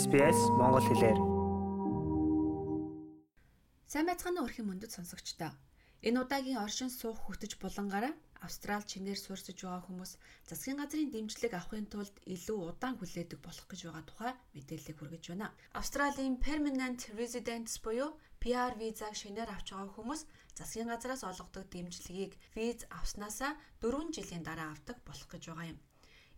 SBS Монгол хэлээр. Сайн байцгаана өрхийн мөндөд сонсогчдоо. Энэ удаагийн оршин суух хөтөж булангаараа Австрал чинээр суурсаж байгаа хүмүүс засгийн газрын дэмжлэг авахын тулд илүү удаан хүлээдэг болох гэж байгаа тухай мэдээлэл хүргэж байна. Австралийн Permanent Residents буюу PR визаг шинээр авч байгаа хүмүүс засгийн газраас олгодог дэмжлэгийг виз авснаасаа 4 жилийн дараа авдаг болох гэж байгаа юм.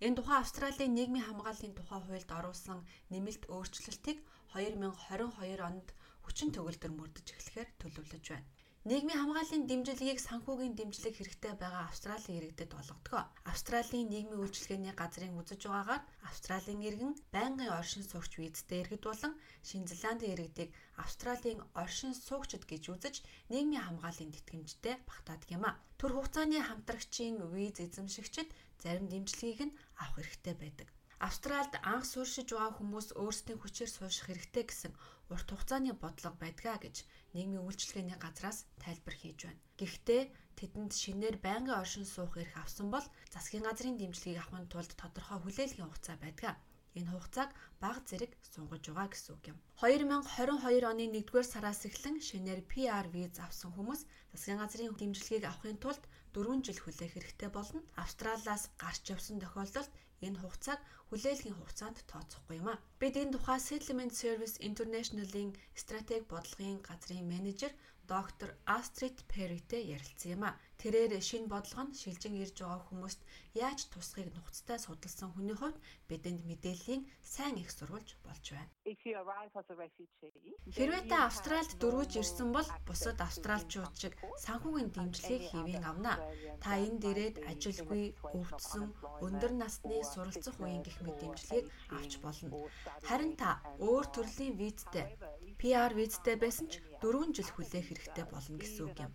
Энэ тухай Австралийн нийгмийн хамгааллын тухай хуульд оруулсан нэмэлт өөрчлөлтийг 2022 онд хүчин төгөлдөр мөрдөж эхлэхээр төлөвлөж байна. Нийгмийн хамгааллын дэмжлэгийг санхүүгийн дэмжлэг хэрэгтэй байгаа Австралийн иргэдэд олгодог. Австралийн нийгмийн үйлчилгээний газрын үзэж байгаагаар Австралийн иргэн байнгын оршин суугч визтэй иргэд болон Шинэ Зеландын иргэдийг Австралийн оршин суугчид гэж үзэж нийгмийн хамгааллын тэтгэмжтэй багтаадаг юм а. Төр хугацааны хамтрагчийн виз эзэмшигчид зарим дэмжлэгийг нь авах хэрэгтэй байдаг. Австральд анх сууршиж байгаа хүмүүс өөрсдийн хүчээр суурших хэрэгтэй гэсэн урт хугацааны бодлого байдгаа гэж нийгмийн үйлчилгээний газраас тайлбар хийж байна. Гэхдээ тэдэнд шинээр байнгын оршин суух эрх авсан бол засгийн газрын дэмжлэгийг авахын тулд тодорхой хүлээлгийн хугацаа байдаг. Энэ хугацааг бага зэрэг сунгаж байгаа гэсэн үг юм. 2022 оны 1-р сараас эхлэн шинээр PR виз авсан хүмүүс засгийн газрын дэмжлэгийг авахын тулд 4 жил хүлээх хэрэгтэй болно. Австралиас гарч явсан тохиолдолд энэ хугацааг хүлээлгийн хугацаанд тооцохгүй юм а. Бид энэ тухай Settlement Service International-ийн стратеги бодлогын газрын менежер доктор Астрид Перритэй ярилцсан юм а. Тэрээр шинэ бодлого нь шилжин ирж байгаа хүмүүст яаж тусахыг нухацтай судалсан хүний хувьд бидэнд мэдээллийн сайн их сурвалж болж байна. Хэрвээ та Австральд дөрвөж ирсэн бол бусад австралчууд шиг санхүүгийн дэмжлэгийг хэвэн авна. Та энд ирээд ажилгүй, өвдсөн, өндөр насны суралцах үеийн гих мэт дэмжлэгийг авч болно. Харин та өөр төрлийн визтэй, PR визтэй байсан ч 4 жил хүлээх хэрэгтэй болно гэсэн үг юм.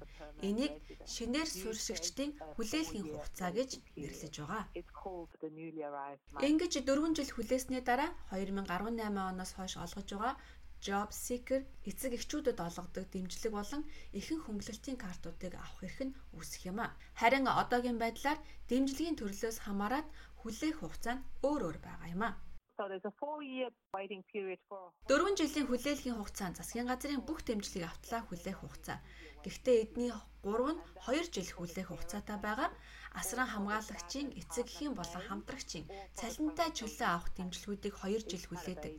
Энийг шинээр суурьшигчдын хүлээлгийн хугацаа гэж нэрлэж байгаа. Ингэж 4 жил хүлээсний дараа 2018 оноос хойш олгож байгаа Job Seeker эцэг эхчүүдэд олгодог дэмжлэг болон ихэнх хөнгөлөлтийн картуудыг авах эрх нь үүсэх юм а. Харин одоогийн байдлаар дэмжлэгийн төрлөөс хамаарат хүлээх хугацаа нь өөр өөр байгаа юм а. So there's a 4 year waiting period for 4 жилийн хүлээлгийн хугацаанд засгийн газрын бүх дэмжлэгийг автлаа хүлээх хугацаа. Гэхдээ эдний 3 нь 2 жил хүлээх хугацаатай байгаа. Асран хамгаалагчийн эцэг эхийн болон хамтрагчийн цалинтай чөлөө авах дэмжлэгүүдийг 2 жил хүлээдэг.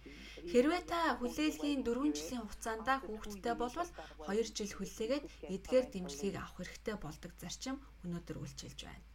Хэрвээ та хүлээлгийн 4 жилийн хугацаанд хүүхэдтэй болвол 2 жил хүлээгээд эдгээр дэмжлэгийг авах хэрэгтэй болдог зарчим өнөөдөр үйлчилж байна.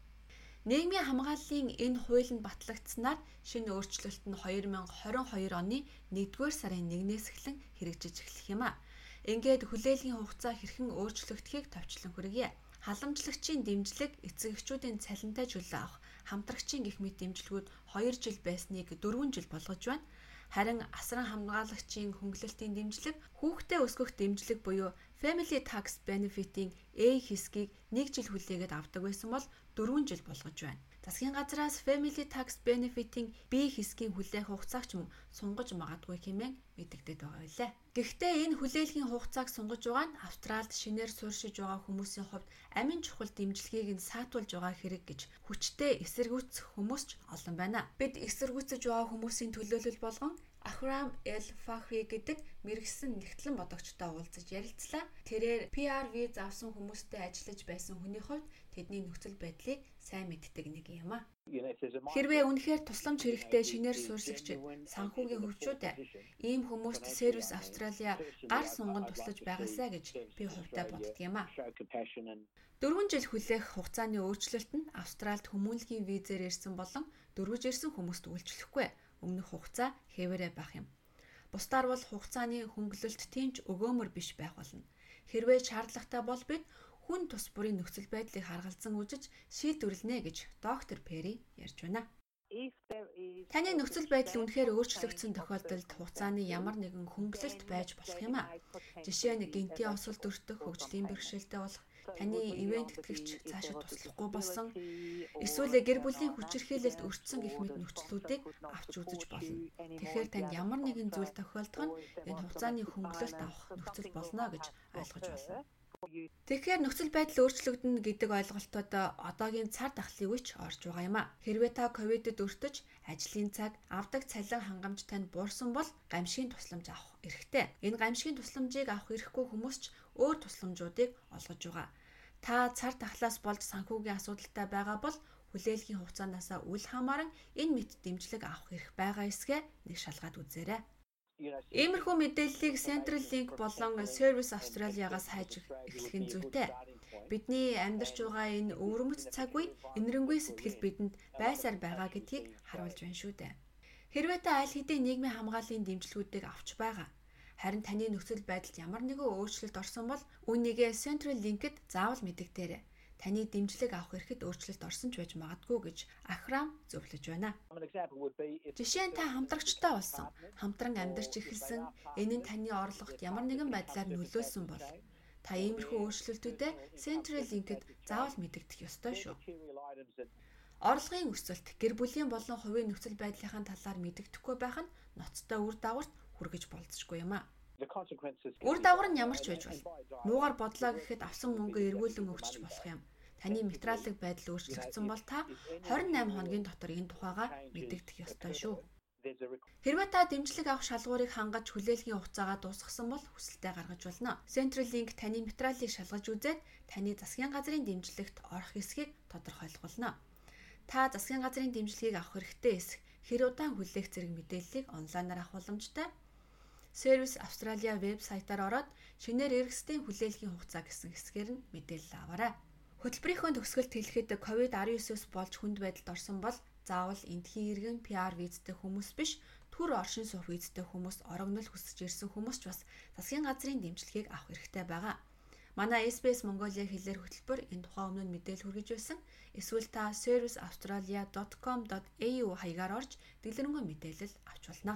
Нийгмийн хамгааллын энэ хууль нь батлагдсанаар шинэ өөрчлөлт нь 2022 оны 1-р сарын 1-ээс эхлэн хэрэгжиж эхлэх юм а. Ингээд хүлээлгийн хугацаа хэрхэн өөрчлөгдөхийг товчлон хүргье. Халамжлагчийн дэмжлэг эцэг эхчүүдийн цалинтай чөлөө авах хамтрагчийн гих мэт дэмжлэгүүд 2 жил байсныг 4 жил болгож байна. Харин асран хамгаалагчийн хөнгөлөлтийн дэмжлэг, хүүхдээ өсгөх дэмжлэг буюу Family Tax Benefit-ийн A хэсгийг 1 жил хүлээгээд авдаг байсан бол 4 жил болгож байна. Засгийн газраас Family Tax Benefit-ийн B хэсгийн хүлээх хугацааг ч мөн сунгаж магадгүй хэмээн мэдэгдэж байгаа билээ. Гэхдээ энэ хүлээлгийн хугацааг сунгаж байгаа нь Австралид шинээр сууршиж байгаа хүмүүсийн хувьд амин чухал дэмжлэгийг нь саатуулж байгаа хэрэг гэж хүчтэй эсэргүүцэх хүмүүс ч олон байна. Бид эсэргүүцэж байгаа хүмүүсийн төлөөлөл болгон Ахрам Эл Фахри гэдэг мэрэгсэн нэгтлэн бодогчтой уулзаж ярилцлаа. Тэрээр PR виз авсан хүмүүстэй ажиллаж байсан хүний хувьд тэдний нөхцөл байдлыг сайн мэддэг нэг юм а. Хэрвээ үнэхээр тусламж хэрэгтэй шинээр суурьсагч санхүүгийн хөвчүүд ийм хүмүүст сервис Австралиа гар сунган туслаж байгаасаа гэж би хувьдаа боддөг юм а. 4 жил хүлээх хугацааны өөрчлөлт нь Австральд хүмүүнлэгийн визээр ирсэн болон дөрвөж ирсэн хүмүүст үйлчлэхгүй өмнөх хугацаа хэвээрээ байх юм. Бусдаар бол хугацааны хөнгөлөлт тэмч өгөөмөр биш байх болно. Хэрвээ шаардлагатай бол бид хүн тус бүрийн нөхцөл байдлыг харгалзан үзэж шийдвэрлэнэ гэж доктор Перри ярьж байна. Таны нөхцөл байдал үнэхээр өөрчлөгдсөн тохиолдолд хугацааны ямар нэгэн хөнгөлөлт байж болох юм а. Жишээ нь гинтийн осол дөртөх хөгжлийн бэрхшээлтэй болох таны ивент тэтгэгч цаашаа туслахгүй болсон эсвэл гэр бүлийн хүчирхийлэлд өртсөн гэх мэт нөхцлүүдийг авч үзэж болно. Тэгэхээр танд ямар нэгэн зүйл тохиолдох нь энэ хугацааны хөнгөлөлт авах нөхцөл болно гэж ойлгож байна. Тэгэхээр нөхцөл байдал өөрчлөгдөнө гэдэг ойлголтод одоогийн цар тахлын үеч орж байгаа юм а. Хэрвээ та ковидд өртөж ажлын цаг, авдаг цалин хангамж танд буурсан бол гамшигын тусламж авах эрхтэй. Энэ гамшигын тусламжийг авах эрхгүй хүмүүс ч өөр тусламжуудыг олгож байгаа. Та цар тахлаас болж санхүүгийн асуудалтай байгаа бол хүлээлгийн хугацаанаас үл хамааран энэ мэт дэмжлэг авах эрх байгаа эсгээ нэг шалгаад үзээрэй. Иймэрхүү мэдээллийг Central Link болон Service Australia-гаас хайж эхлэх нь зүйтэй. Бидний амьдарч байгаа энэ өвөрмөц цаг үе энэрэнгүй сэтгэл бидэнд байсаар байгаа гэдгийг харуулж байна шүү дээ. Хэрвээ та аль хэдийн нийгмийн хамгааллын дэмжлэгүүдийг авч байгаа харин таны нөхцөл байдалд ямар нэгэн өөрчлөлт орсон бол үүнийгээ Central Link-д заавал мэдэгдээрэй таны дэмжлэг авах эрхэд өөрчлөлт орсон ч байж магадгүй гэж Ахрам зөвлөж байна. Жишээ нь та хамтрагчтай болсон, хамтран амьдарч эхэлсэн, энэ нь таны орлогот ямар нэгэн байдлаар нөлөөлсөн бол та иймэрхүү өөрчлөлтүүдэд Central Link-д заавал мэдэгдэх ёстой шүү. Орлогын өсөлт, гэр бүлийн болон хувийн нөхцөл байдлынхаа талаар мэдэгдэхгүй байх нь ноцтой үр дагаварт хүргэж болцсохгүй юм а. Үр дагавар нь ямар ч байж бол муугар бодлоо гэхэд авсан мөнгө эргүүлэн өгчих болох юм. Таны материалын байдал өөрчлөгдсөн бол та 28 хоногийн дотор энэ тухайга мэдэгдэх ёстой шүү. Хэрвээ та дэмжлэг авах шалгуурыг хангаж хүлээлгийн хугацаагаа дуусгасан бол хүсэлтээ гаргаж болно. Centrelink таны материалыг шалгаж үзээд таны засгийн газрын дэмжлэгт орох эсэхийг тодорхойлгуулна. Та засгийн газрын дэмжлэгийг авах хэрэгтэй эсэх хэр удаан хүлээх зэрэг мэдээллийг онлайнаар авах боломжтой. Service Australia вебсайтаар ороод шинээр эргэсдийн хүлээлгийн хугацаа гэсэн хэсгээр нь мэдээлэл аваарай. Хөтөлбөрийнхөө төгсгөлт хэлэхэд COVID-19-с болж хүнд байдалд орсон бол заавал эндхийн иргэн PR визтэй хүмүүс биш төр оршин суух визтэй хүмүүс орогнол хүсэж ирсэн хүмүүс ч бас засгийн газрын дэмжлэгийг авах хэрэгтэй байгаа. Манай SBS Mongolia хэлээр хөтөлбөр энэ тухай өмнө нь мэдээлэл хүргэж байсан. Эсвэл та serviceaustralia.com.au хаягаар орж дэлгэрэнгүй мэдээлэл авч болно.